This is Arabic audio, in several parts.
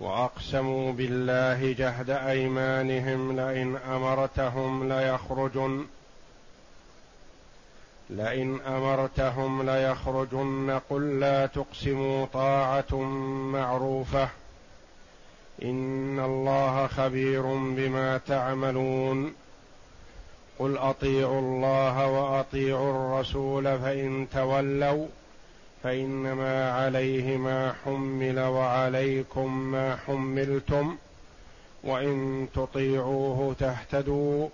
وأقسموا بالله جهد أيمانهم لئن أمرتهم ليخرجن لئن أمرتهم ليخرجن. قل لا تقسموا طاعة معروفة إن الله خبير بما تعملون. قل أطيعوا الله وأطيعوا الرسول فإن تولوا فإنما عليه ما حمل وعليكم ما حملتم وإن تطيعوه تهتدوا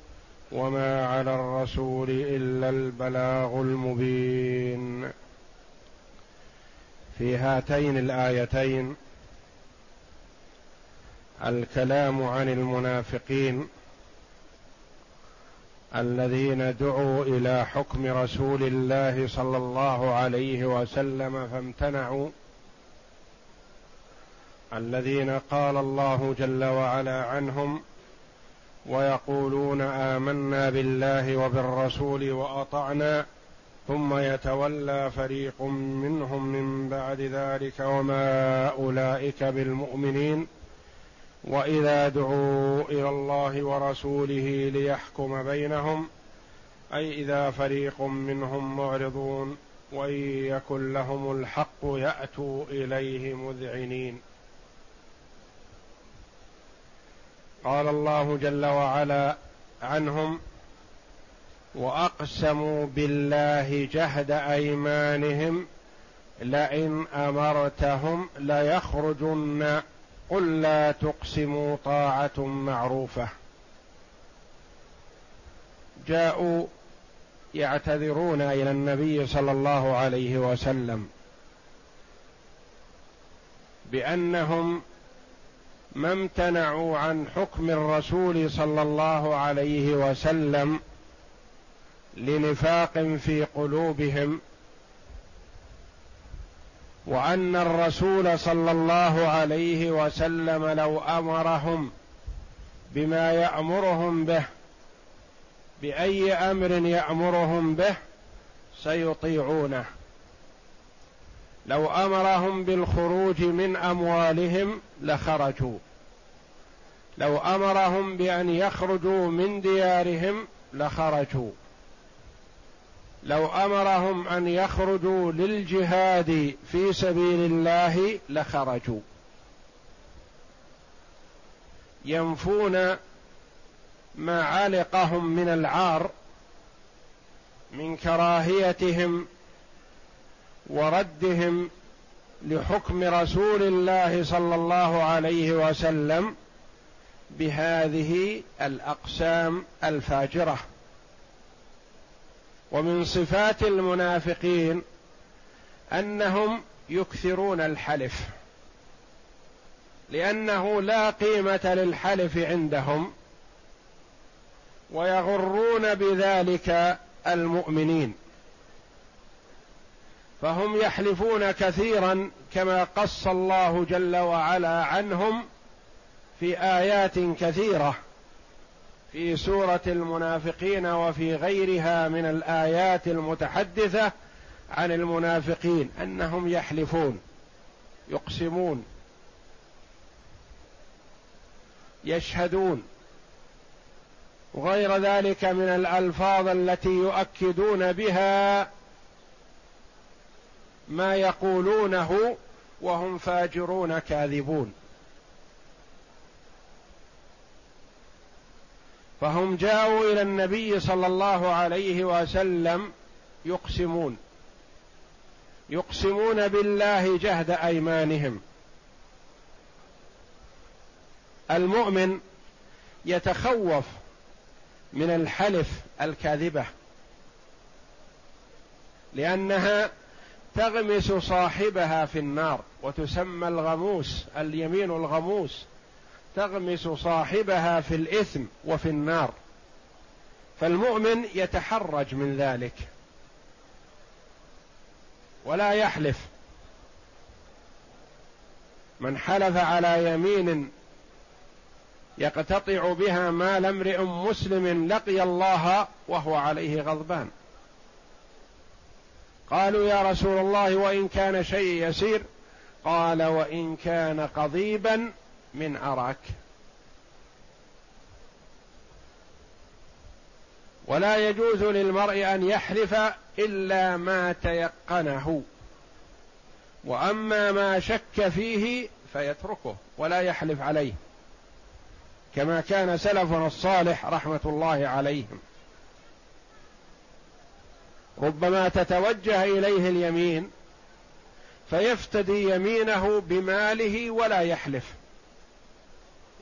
وما على الرسول إلا البلاغ المبين. في هاتين الآيتين الكلام عن المنافقين الذين دعوا إلى حكم رسول الله صلى الله عليه وسلم فامتنعوا. الذين قال الله جل وعلا عنهم ويقولون آمنا بالله وبالرسول وأطعنا ثم يتولى فريق منهم من بعد ذلك وما أولئك بالمؤمنين. وإذا دعوا إلى الله ورسوله ليحكم بينهم أي إذا فريق منهم معرضون وإن يكن لهم الحق يأتوا إليه مذعنين. قال الله جل وعلا عنهم وأقسموا بالله جهد أيمانهم لئن أمرتهم ليخرجن قل لا تقسموا طاعة معروفة. جاءوا يعتذرون إلى النبي صلى الله عليه وسلم بأنهم ما امتنعوا عن حكم الرسول صلى الله عليه وسلم لنفاق في قلوبهم وأن الرسول صلى الله عليه وسلم لو أمرهم بما يأمرهم به بأي أمر يأمرهم به سيطيعونه. لو أمرهم بالخروج من أموالهم لخرجوا. لو أمرهم بأن يخرجوا من ديارهم لخرجوا. لو أمرهم أن يخرجوا للجهاد في سبيل الله لخرجوا. ينفون ما علقهم من العار من كراهيتهم وردهم لحكم رسول الله صلى الله عليه وسلم بهذه الأقسام الفاجرة. ومن صفات المنافقين أنهم يكثرون الحلف لأنه لا قيمة للحلف عندهم ويغرون بذلك المؤمنين. فهم يحلفون كثيرا كما قص الله جل وعلا عنهم في آيات كثيرة. في سورة المنافقين وفي غيرها من الآيات المتحدثة عن المنافقين أنهم يحلفون يقسمون يشهدون. وغير ذلك من الألفاظ التي يؤكدون بها ما يقولونه وهم فاجرون كاذبون. فهم جاءوا إلى النبي صلى الله عليه وسلم يقسمون. يقسمون بالله جهد أيمانهم. المؤمن يتخوف من الحلف الكاذبة. لأنها تغمس صاحبها في النار وتسمى الغموس اليمين الغموس. تغمس صاحبها في الإثم وفي النار. فالمؤمن يتحرج من ذلك. ولا يحلف. من حلف على يمين يقتطع بها مال امرئ مسلم لقي الله وهو عليه غضبان. قالوا يا رسول الله وإن كان شيء يسير قال وإن كان قضيبا من أراك. ولا يجوز للمرء أن يحلف إلا ما تيقنه. وأما ما شك فيه فيتركه ولا يحلف عليه. كما كان سلفنا الصالح رحمة الله عليهم. ربما تتوجه إليه اليمين فيفتدي يمينه بماله ولا يحلف.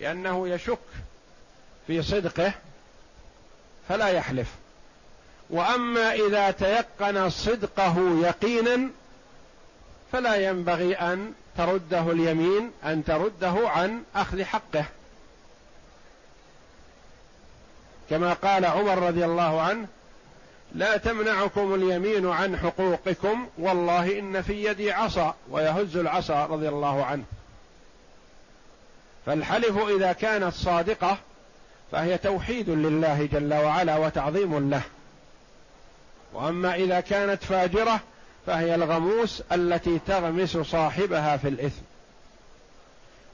لأنه يشك في صدقه فلا يحلف. وأما إذا تيقن صدقه يقينا فلا ينبغي أن ترده اليمين أن ترده عن أخذ حقه. كما قال عمر رضي الله عنه لا تمنعكم اليمين عن حقوقكم والله إن في يدي عصا ويهز العصا رضي الله عنه. فالحلف إذا كانت صادقة فهي توحيد لله جل وعلا وتعظيم له. وأما إذا كانت فاجرة فهي الغموس التي تغمس صاحبها في الإثم.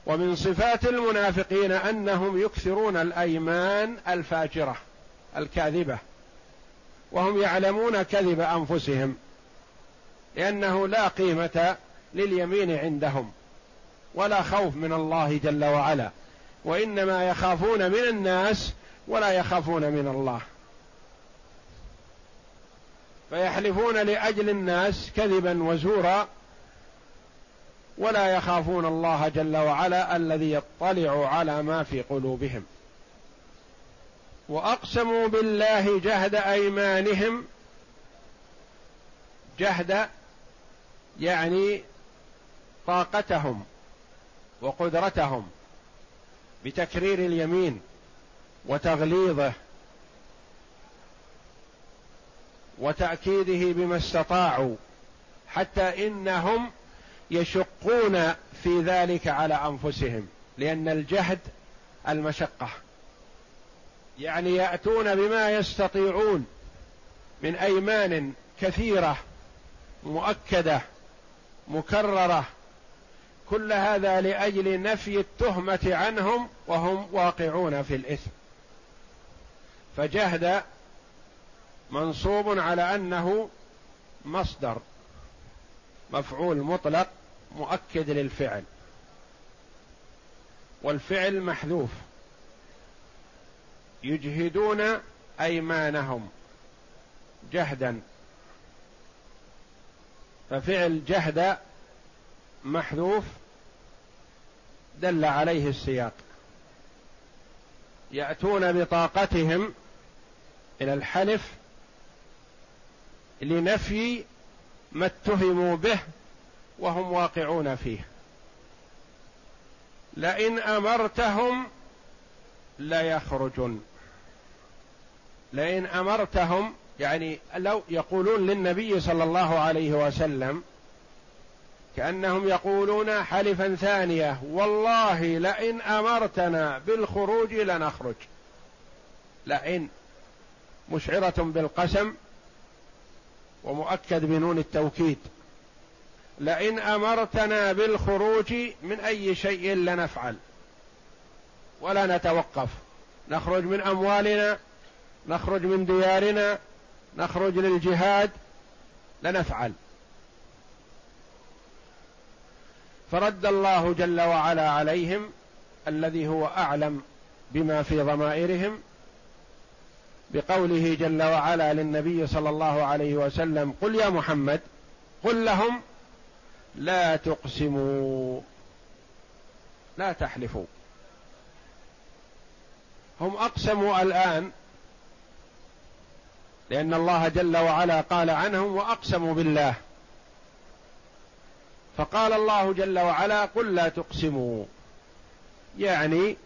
ومن صفات المنافقين أنهم يكثرون الأيمان الفاجرة الكاذبة وهم يعلمون كذب أنفسهم لأنه لا قيمة لليمين عندهم. ولا خوف من الله جل وعلا. وإنما يخافون من الناس ولا يخافون من الله. فيحلفون لأجل الناس كذبا وزورا ولا يخافون الله جل وعلا الذي يطلع على ما في قلوبهم. وأقسموا بالله جهد أيمانهم. جهد يعني طاقتهم. وقدرتهم بتكرير اليمين وتغليظه وتأكيده بما استطاعوا حتى إنهم يشقون في ذلك على أنفسهم لأن الجهد المشقة. يعني يأتون بما يستطيعون من أيمان كثيرة مؤكدة مكررة كل هذا لأجل نفي التهمة عنهم وهم واقعون في الإثم. فجهد منصوب على أنه مصدر مفعول مطلق مؤكد للفعل والفعل محذوف. يجهدون أيمانهم جهدا. ففعل جهد محذوف دل عليه السياق. يأتون بطاقتهم إلى الحلف لنفي ما اتهموا به وهم واقعون فيه. لئن أمرتهم ليخرجن. لئن أمرتهم يعني لو يقولون للنبي صلى الله عليه وسلم كأنهم يقولون حلفا ثانية والله لئن أمرتنا بالخروج لنخرج. لئن مشعرة بالقسم ومؤكد بنون التوكيد. لئن أمرتنا بالخروج من أي شيء لنفعل. ولا نتوقف. نخرج من أموالنا نخرج من ديارنا نخرج للجهاد لنفعل. فرد الله جل وعلا عليهم الذي هو أعلم بما في ضمائرهم بقوله جل وعلا للنبي صلى الله عليه وسلم قل يا محمد قل لهم لا تقسموا لا تحلفوا. هم أقسموا الآن لأن الله جل وعلا قال عنهم وأقسموا بالله. فقال الله جل وعلا قل لا تقسموا. يعني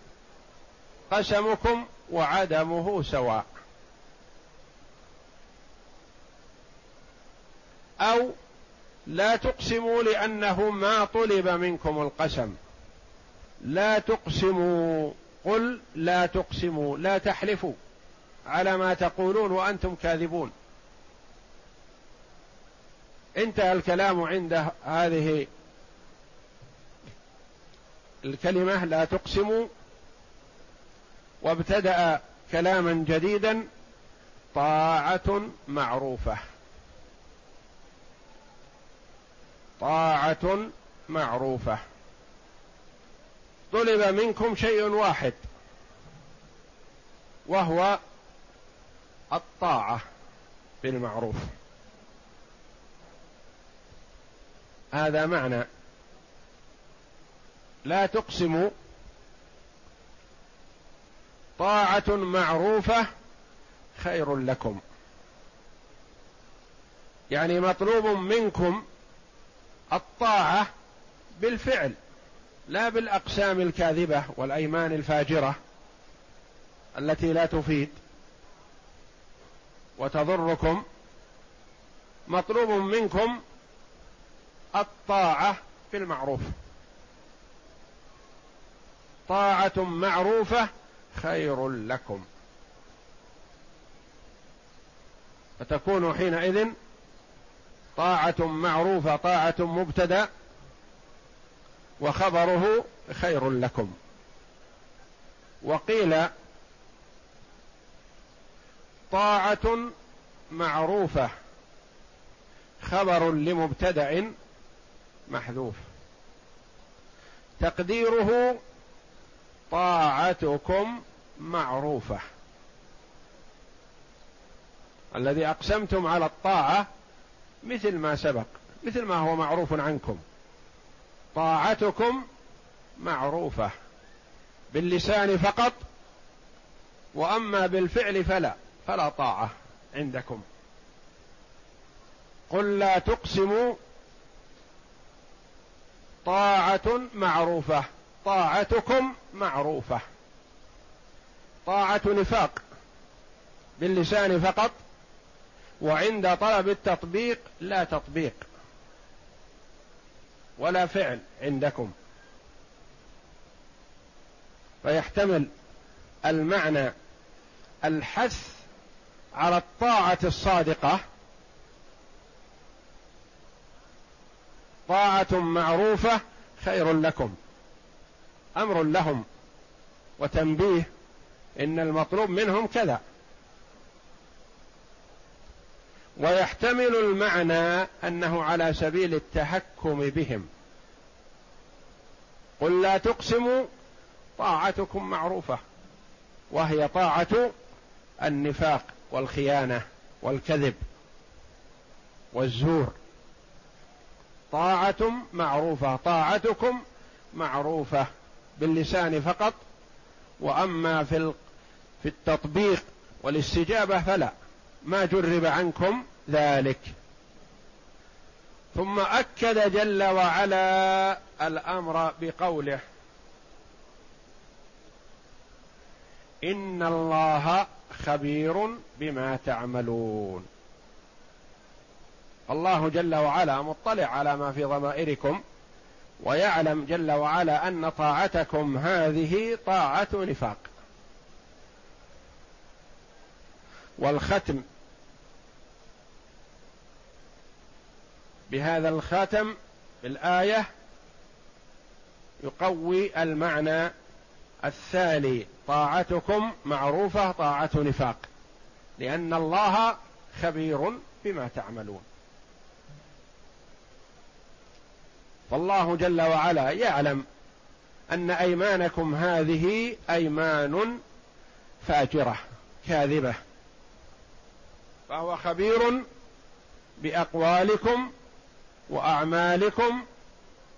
قسمكم وعدمه سواء. أو لا تقسموا لأنه ما طلب منكم القسم. لا تقسموا. قل لا تقسموا. لا تحلفوا على ما تقولون وأنتم كاذبون. انتهى الكلام عند هذه الكلمة لا تقسموا وابتدأ كلاما جديدا طاعة معروفة. طاعة معروفة. طلب منكم شيء واحد وهو الطاعة بالمعروف. هذا معنى. لا تقسموا طاعة معروفة خير لكم. يعني مطلوب منكم الطاعة بالفعل لا بالأقسام الكاذبة والأيمان الفاجرة التي لا تفيد. وتضركم مطلوب منكم الطاعة بالمعروف طاعة معروفة خير لكم. فتكون حينئذ طاعة معروفة طاعة مبتدأ وخبره خير لكم. وقيل طاعة معروفة خبر لمبتدأ محذوف. تقديره طاعتكم معروفة. الذي أقسمتم على الطاعة مثل ما سبق مثل ما هو معروف عنكم. طاعتكم معروفة. باللسان فقط وأما بالفعل فلا فلا طاعة عندكم. قل لا تقسموا طاعة معروفة. طاعتكم معروفة. طاعة نفاق. باللسان فقط. وعند طلب التطبيق لا تطبيق. ولا فعل عندكم. فيحتمل المعنى الحث على الطاعة الصادقة. طاعة معروفة خير لكم. أمر لهم وتنبيه إن المطلوب منهم كذا. ويحتمل المعنى أنه على سبيل التحكم بهم. قل لا تقسموا طاعتكم معروفة وهي طاعة النفاق والخيانة والكذب والزور. طاعه معروفة طاعتكم معروفة باللسان فقط وأما في في التطبيق والاستجابة فلا ما جرب عنكم ذلك. ثم أكد جل وعلا الأمر بقوله إن الله خبير بما تعملون. الله جل وعلا مطلع على ما في ضمائركم ويعلم جل وعلا أن طاعتكم هذه طاعة نفاق. والختم بهذا الخاتم الآية يقوي المعنى الثاني طاعتكم معروفة طاعة نفاق لأن الله خبير بما تعملون. فالله جل وعلا يعلم أن أيمانكم هذه أيمان فاجرة كاذبة. فهو خبير بأقوالكم وأعمالكم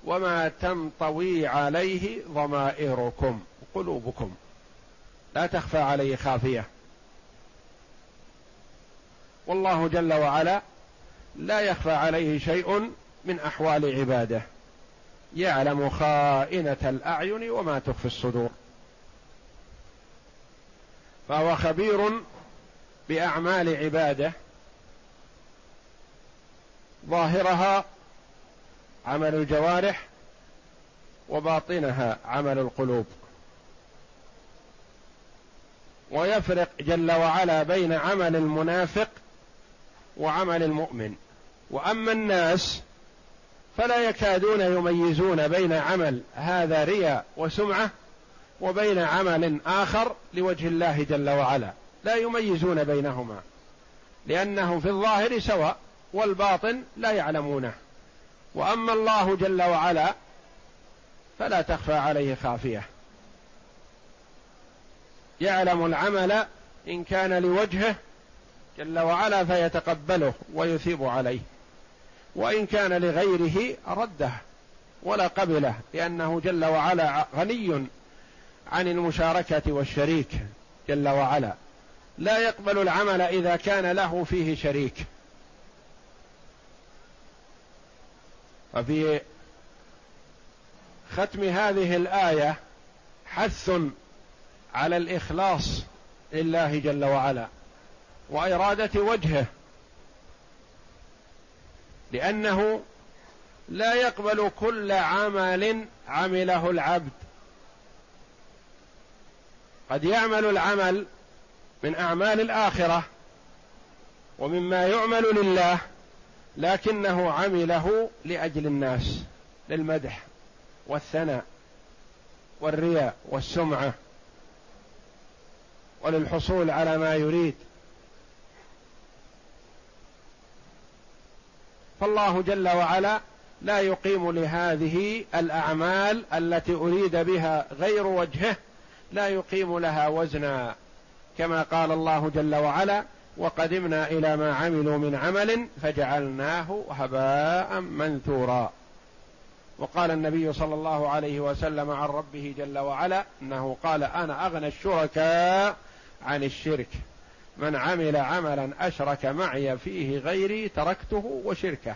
وما تنطوي عليه ضمائركم قلوبكم. لا تخفى عليه خافية. والله جل وعلا لا يخفى عليه شيء من أحوال عباده. يعلم خائنة الأعين وما تخفي الصدور. فهو خبير بأعمال عباده ظاهرها عمل الجوارح وباطنها عمل القلوب. ويفرق جل وعلا بين عمل المنافق وعمل المؤمن. وأما الناس فلا يكادون يميزون بين عمل هذا رياء وسمعة وبين عمل آخر لوجه الله جل وعلا. لا يميزون بينهما لأنهم في الظاهر سواء والباطن لا يعلمونه. وأما الله جل وعلا فلا تخفى عليه خافية. يعلم العمل إن كان لوجهه جل وعلا فيتقبله ويثيب عليه. وإن كان لغيره رده ولا قبله لأنه جل وعلا غني عن المشاركة والشريك جل وعلا. لا يقبل العمل إذا كان له فيه شريك. ففي ختم هذه الآية حث على الإخلاص لله جل وعلا وإرادة وجهه. لأنه لا يقبل كل عمل عمله العبد. قد يعمل العمل من أعمال الآخرة ومما يعمل لله لكنه عمله لأجل الناس للمدح والثناء والرياء والسمعة وللحصول على ما يريد. فالله جل وعلا لا يقيم لهذه الأعمال التي أريد بها غير وجهه لا يقيم لها وزنا. كما قال الله جل وعلا وقدمنا إلى ما عملوا من عمل فجعلناه هباء منثورا. وقال النبي صلى الله عليه وسلم عن ربه جل وعلا إنه قال أنا أغنى الشركاء عن الشرك. من عمل عملا أشرك معي فيه غيري تركته وشركه.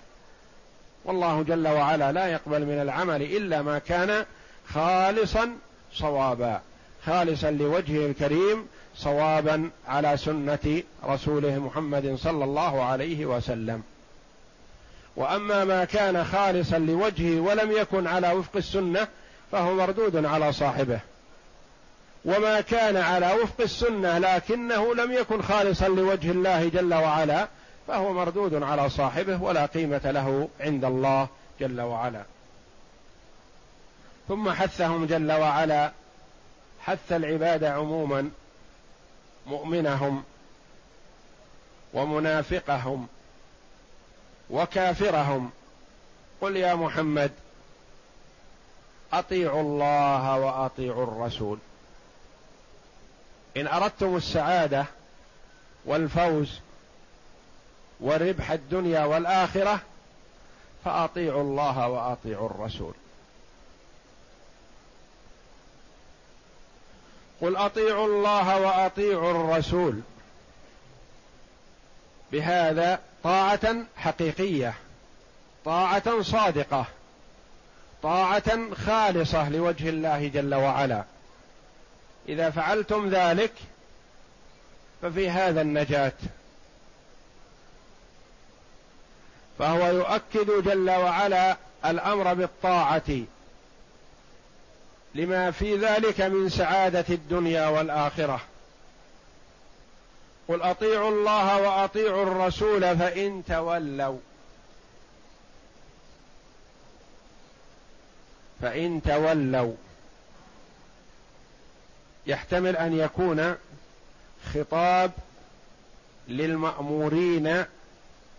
والله جل وعلا لا يقبل من العمل إلا ما كان خالصا صوابا. خالصا لوجهه الكريم صوابا على سنة رسوله محمد صلى الله عليه وسلم. وأما ما كان خالصا لوجهه ولم يكن على وفق السنة فهو مردود على صاحبه. وما كان على وفق السنة لكنه لم يكن خالصا لوجه الله جل وعلا فهو مردود على صاحبه ولا قيمة له عند الله جل وعلا. ثم حثهم جل وعلا حث العباد عموما مؤمنهم ومنافقهم وكافرهم. قل يا محمد أطيعوا الله وأطيعوا الرسول. إن أردتم السعادة والفوز وربح الدنيا والآخرة فأطيعوا الله وأطيعوا الرسول. قل أطيعوا الله وأطيعوا الرسول. بهذا طاعة حقيقية طاعة صادقة طاعة خالصة لوجه الله جل وعلا. إذا فعلتم ذلك ففي هذا النجاة. فهو يؤكد جل وعلا الأمر بالطاعة لما في ذلك من سعادة الدنيا والآخرة. قل أطيعوا الله وأطيعوا الرسول فإن تولوا. فإن تولوا. يحتمل أن يكون خطاب للمأمورين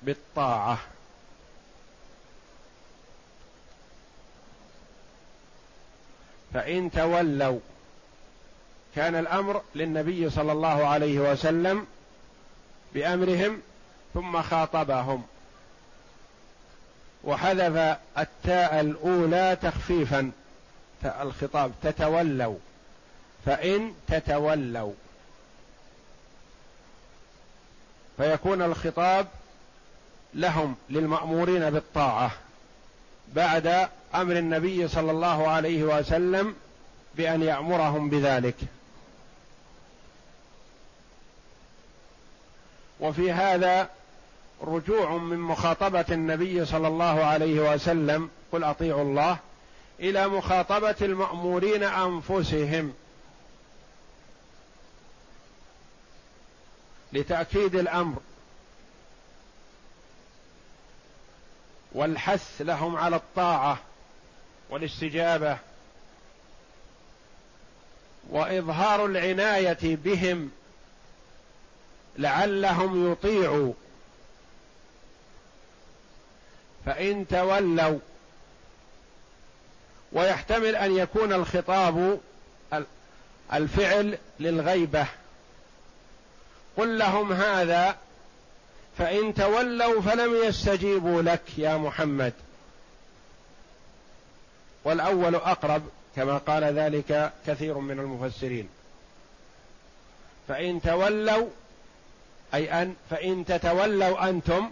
بالطاعة. فإن تولوا كان الأمر للنبي صلى الله عليه وسلم بأمرهم ثم خاطبهم. وحذف التاء الأولى تخفيفا الخطاب تتولوا. فإن تتولوا. فيكون الخطاب لهم للمأمورين بالطاعة بعد أمر النبي صلى الله عليه وسلم بأن يأمرهم بذلك. وفي هذا رجوع من مخاطبة النبي صلى الله عليه وسلم قل أطيعوا الله إلى مخاطبة المأمورين أنفسهم. لتأكيد الأمر. والحث لهم على الطاعة والاستجابة. وإظهار العناية بهم لعلهم يطيعوا. فإن تولوا ويحتمل أن يكون الخطاب الفعل للغيبة. قل لهم هذا فإن تولوا فلم يستجيبوا لك يا محمد. والأول أقرب كما قال ذلك كثير من المفسرين. فإن تولوا أي أن فإن تتولوا أنتم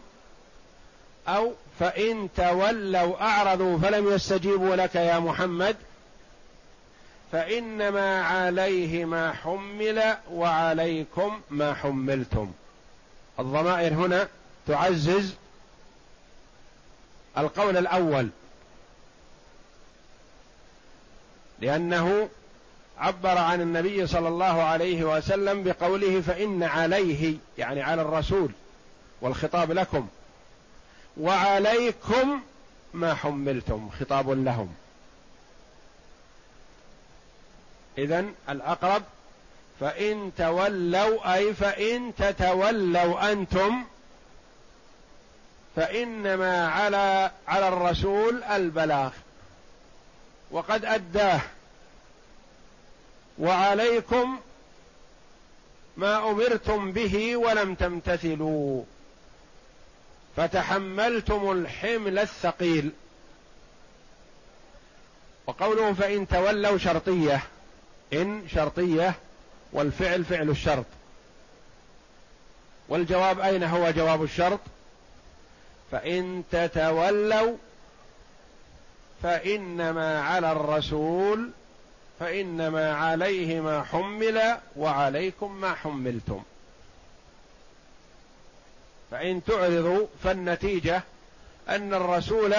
أو فإن تولوا أعرضوا فلم يستجيبوا لك يا محمد فإنما عليه ما حمل وعليكم ما حملتم. الضمائر هنا تعزز القول الأول. لأنه عبر عن النبي صلى الله عليه وسلم بقوله فإن عليه يعني على الرسول والخطاب لكم. وعليكم ما حملتم خطاب لهم. اذا الأقرب فإن تولوا أي فإن تتولوا أنتم فإنما على على الرسول البلاغ وقد أداه وعليكم ما أمرتم به ولم تمتثلوا فتحملتم الحمل الثقيل. وقوله فإن تولوا شرطية إن شرطية والفعل فعل الشرط. والجواب أين هو جواب الشرط؟ فإن تتولوا فإنما على الرسول فإنما عليه ما حمل وعليكم ما حملتم. فإن تعرضوا فالنتيجة أن الرسول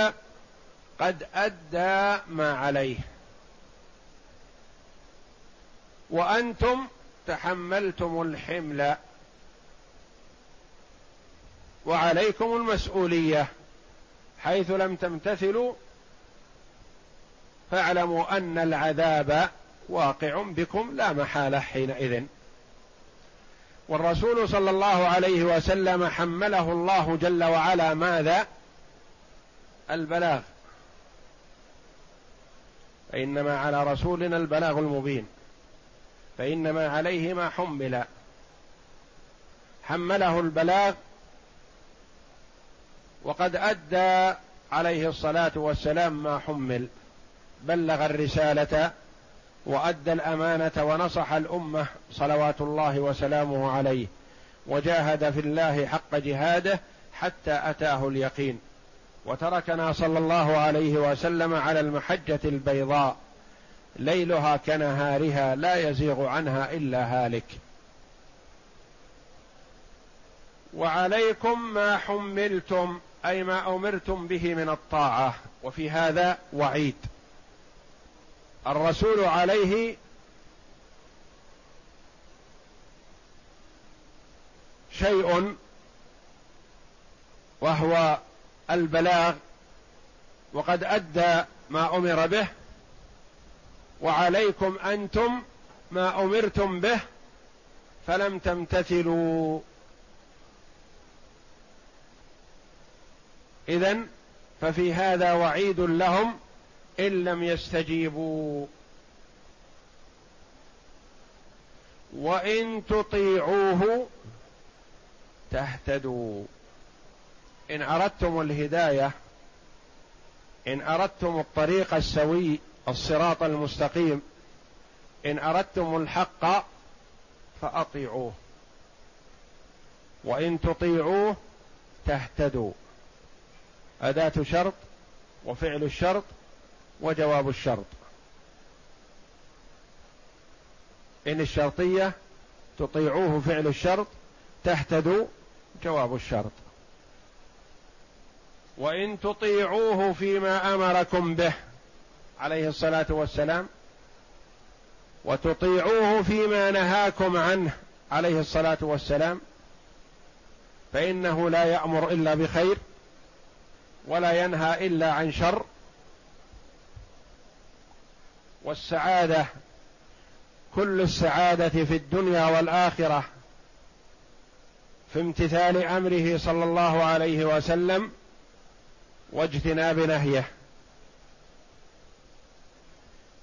قد أدى ما عليه. وأنتم تحملتم الحمل. وعليكم المسؤولية. حيث لم تمتثلوا فاعلموا أن العذاب واقع بكم لا محالة حينئذ. والرسول صلى الله عليه وسلم حمله الله جل وعلا ماذا؟ البلاغ. فإنما على رسولنا البلاغ المبين. فإنما عليه ما حمل. حمله البلاغ وقد أدى عليه الصلاة والسلام ما حمل. بلغ الرسالة وأدى الأمانة ونصح الأمة صلوات الله وسلامه عليه وجاهد في الله حق جهاده حتى أتاه اليقين. وتركنا صلى الله عليه وسلم على المحجة البيضاء. ليلها كنهارها لا يزيغ عنها إلا هالك. وعليكم ما حملتم أي ما أمرتم به من الطاعة. وفي هذا وعيد. الرسول عليه شيء وهو البلاغ وقد أدى ما أمر به وعليكم أنتم ما أمرتم به فلم تمتثلوا. اذا ففي هذا وعيد لهم إن لم يستجيبوا. وإن تطيعوه تهتدوا. إن أردتم الهداية إن أردتم الطريق السوي الصراط المستقيم. إن أردتم الحق فأطيعوه. وإن تطيعوه تهتدوا. أداة شرط وفعل الشرط وجواب الشرط. إن الشرطية تطيعوه فعل الشرط تهتدوا جواب الشرط. وإن تطيعوه فيما أمركم به عليه الصلاة والسلام وتطيعوه فيما نهاكم عنه عليه الصلاة والسلام فإنه لا يأمر إلا بخير ولا ينهى إلا عن شر. والسعادة كل السعادة في الدنيا والآخرة في امتثال أمره صلى الله عليه وسلم واجتناب نهيه.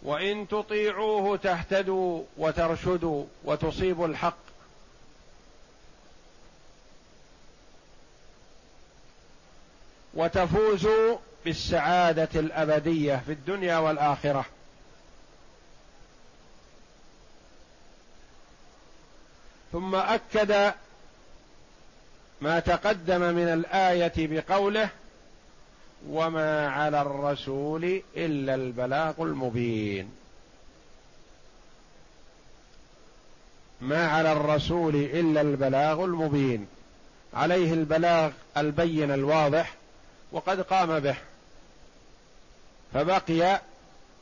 وإن تطيعوه تهتدوا وترشدوا وتصيبوا الحق. وتفوزوا بالسعادة الأبدية في الدنيا والآخرة. ثم أكد ما تقدم من الآية بقوله وما على الرسول الا البلاغ المبين. ما على الرسول الا البلاغ المبين. عليه البلاغ البين الواضح وقد قام به. فبقي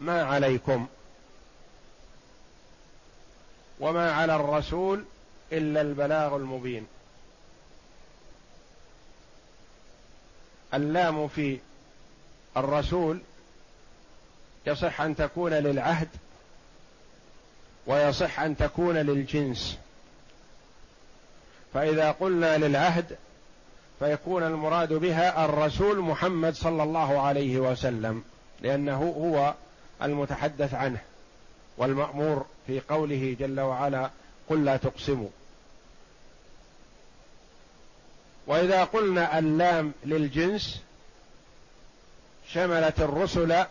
ما عليكم. وما على الرسول الا البلاغ المبين. اللام في الرسول يصح أن تكون للعهد ويصح أن تكون للجنس. فإذا قلنا للعهد فيكون المراد بها الرسول محمد صلى الله عليه وسلم لأنه هو المتحدث عنه والمأمور في قوله جل وعلا قل لا تقسموا. وإذا قلنا اللام للجنس شملت الرسل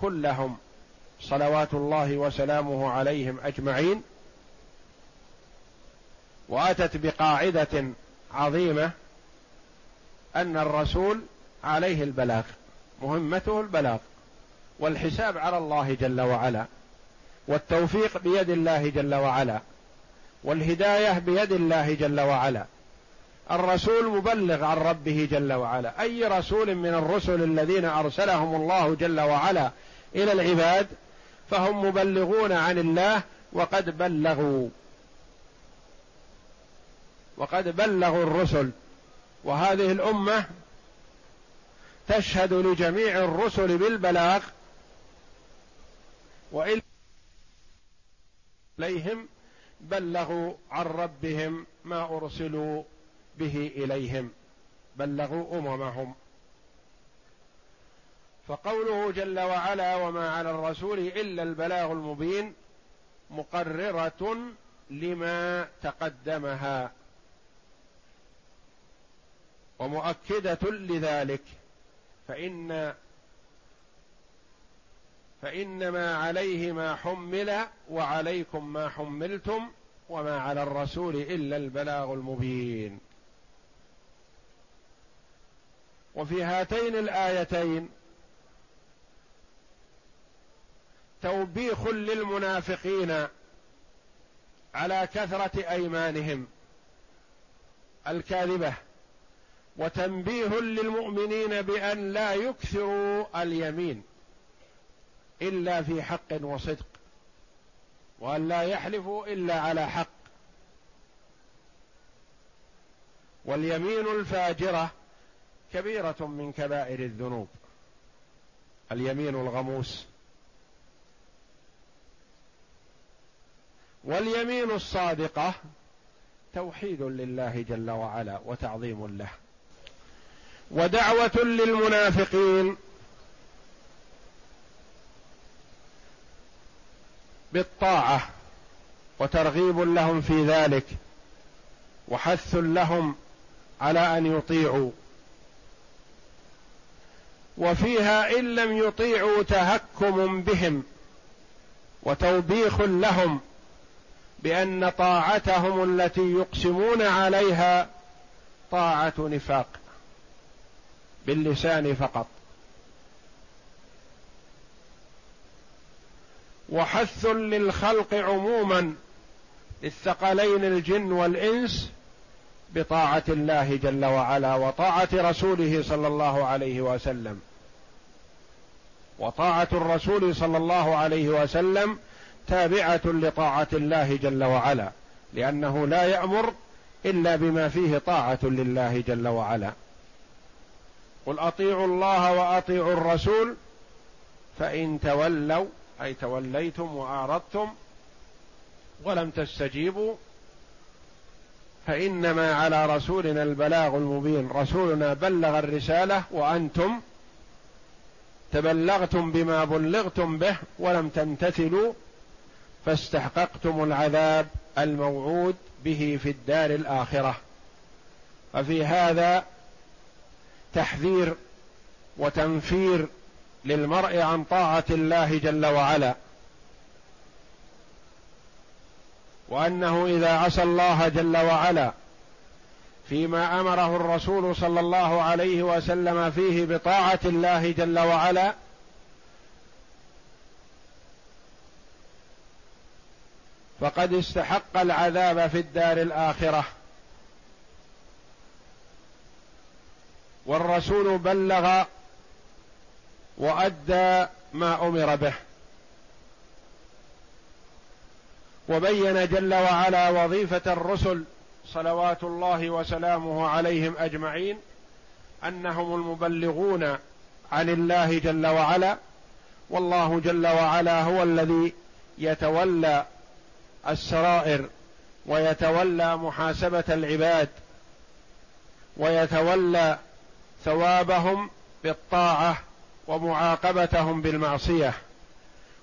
كلهم صلوات الله وسلامه عليهم أجمعين وأتت بقاعدة عظيمة أن الرسول عليه البلاغ مهمته البلاغ والحساب على الله جل وعلا والتوفيق بيد الله جل وعلا والهداية بيد الله جل وعلا الرسول مبلغ عن ربه جل وعلا. أي رسول من الرسل الذين أرسلهم الله جل وعلا إلى العباد فهم مبلغون عن الله وقد بلغوا. وقد بلغوا الرسل. وهذه الأمة تشهد لجميع الرسل بالبلاغ وإن إليهم بلغوا عن ربهم ما أرسلوا به إليهم بلغوا أممهم. فقوله جل وعلا وما على الرسول إلا البلاغ المبين مقررة لما تقدمها. ومؤكدة لذلك فان فإنما عليه ما حمل وعليكم ما حملتم وما على الرسول إلا البلاغ المبين. وفي هاتين الآيتين توبيخ للمنافقين على كثرة أيمانهم الكاذبة وتنبيه للمؤمنين بأن لا يكثروا اليمين إلا في حق وصدق وأن لا يحلفوا إلا على حق. واليمين الفاجرة كبيرة من كبائر الذنوب. اليمين الغموس. واليمين الصادقة توحيد لله جل وعلا وتعظيم له. ودعوة للمنافقين. بالطاعة وترغيب لهم في ذلك وحث لهم على أن يطيعوا. وفيها إن لم يطيعوا تهكم بهم وتوبيخ لهم بأن طاعتهم التي يقسمون عليها طاعة نفاق باللسان فقط. وحث للخلق عموما للثقلين الجن والإنس بطاعة الله جل وعلا وطاعة رسوله صلى الله عليه وسلم. وطاعة الرسول صلى الله عليه وسلم تابعة لطاعة الله جل وعلا لأنه لا يأمر إلا بما فيه طاعة لله جل وعلا. قل أطيعوا الله وأطيعوا الرسول فإن تولوا أي توليتم وأعرضتم ولم تستجيبوا فإنما على رسولنا البلاغ المبين. رسولنا بلغ الرسالة وأنتم تبلغتم بما بلغتم به ولم تمتثلوا فاستحققتم العذاب الموعود به في الدار الآخرة. ففي هذا تحذير وتنفير للمرء عن طاعة الله جل وعلا. وأنه إذا عصى الله جل وعلا فيما أمره الرسول صلى الله عليه وسلم فيه بطاعة الله جل وعلا فقد استحق العذاب في الدار الآخرة. والرسول بلغ وأدى ما أمر به. وبين جل وعلا وظيفة الرسل صلوات الله وسلامه عليهم أجمعين أنهم المبلغون عن الله جل وعلا والله جل وعلا هو الذي يتولى السرائر ويتولى محاسبة العباد ويتولى ثوابهم بالطاعة ومعاقبتهم بالمعصية.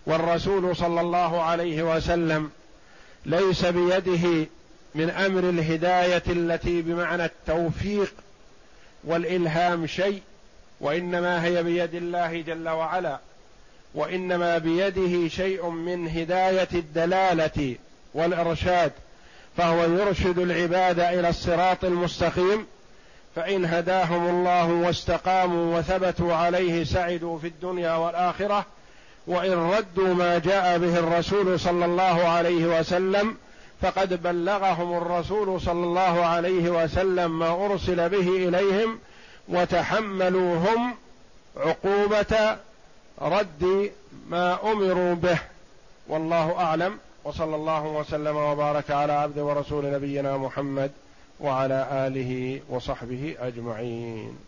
والرسول صلى الله عليه وسلم ليس بيده من أمر الهداية التي بمعنى التوفيق والإلهام شيء وإنما هي بيد الله جل وعلا وإنما بيده شيء من هداية الدلالة والإرشاد فهو يرشد العباد إلى الصراط المستقيم فإن هداهم الله واستقاموا وثبتوا عليه سعدوا في الدنيا والآخرة وإن ردوا ما جاء به الرسول صلى الله عليه وسلم فقد بلغهم الرسول صلى الله عليه وسلم ما أرسل به إليهم وتحملوا هم عقوبة رد ما أمروا به. والله أعلم. وصلى الله وسلم وبارك على عبد ورسول نبينا محمد وعلى آله وصحبه أجمعين.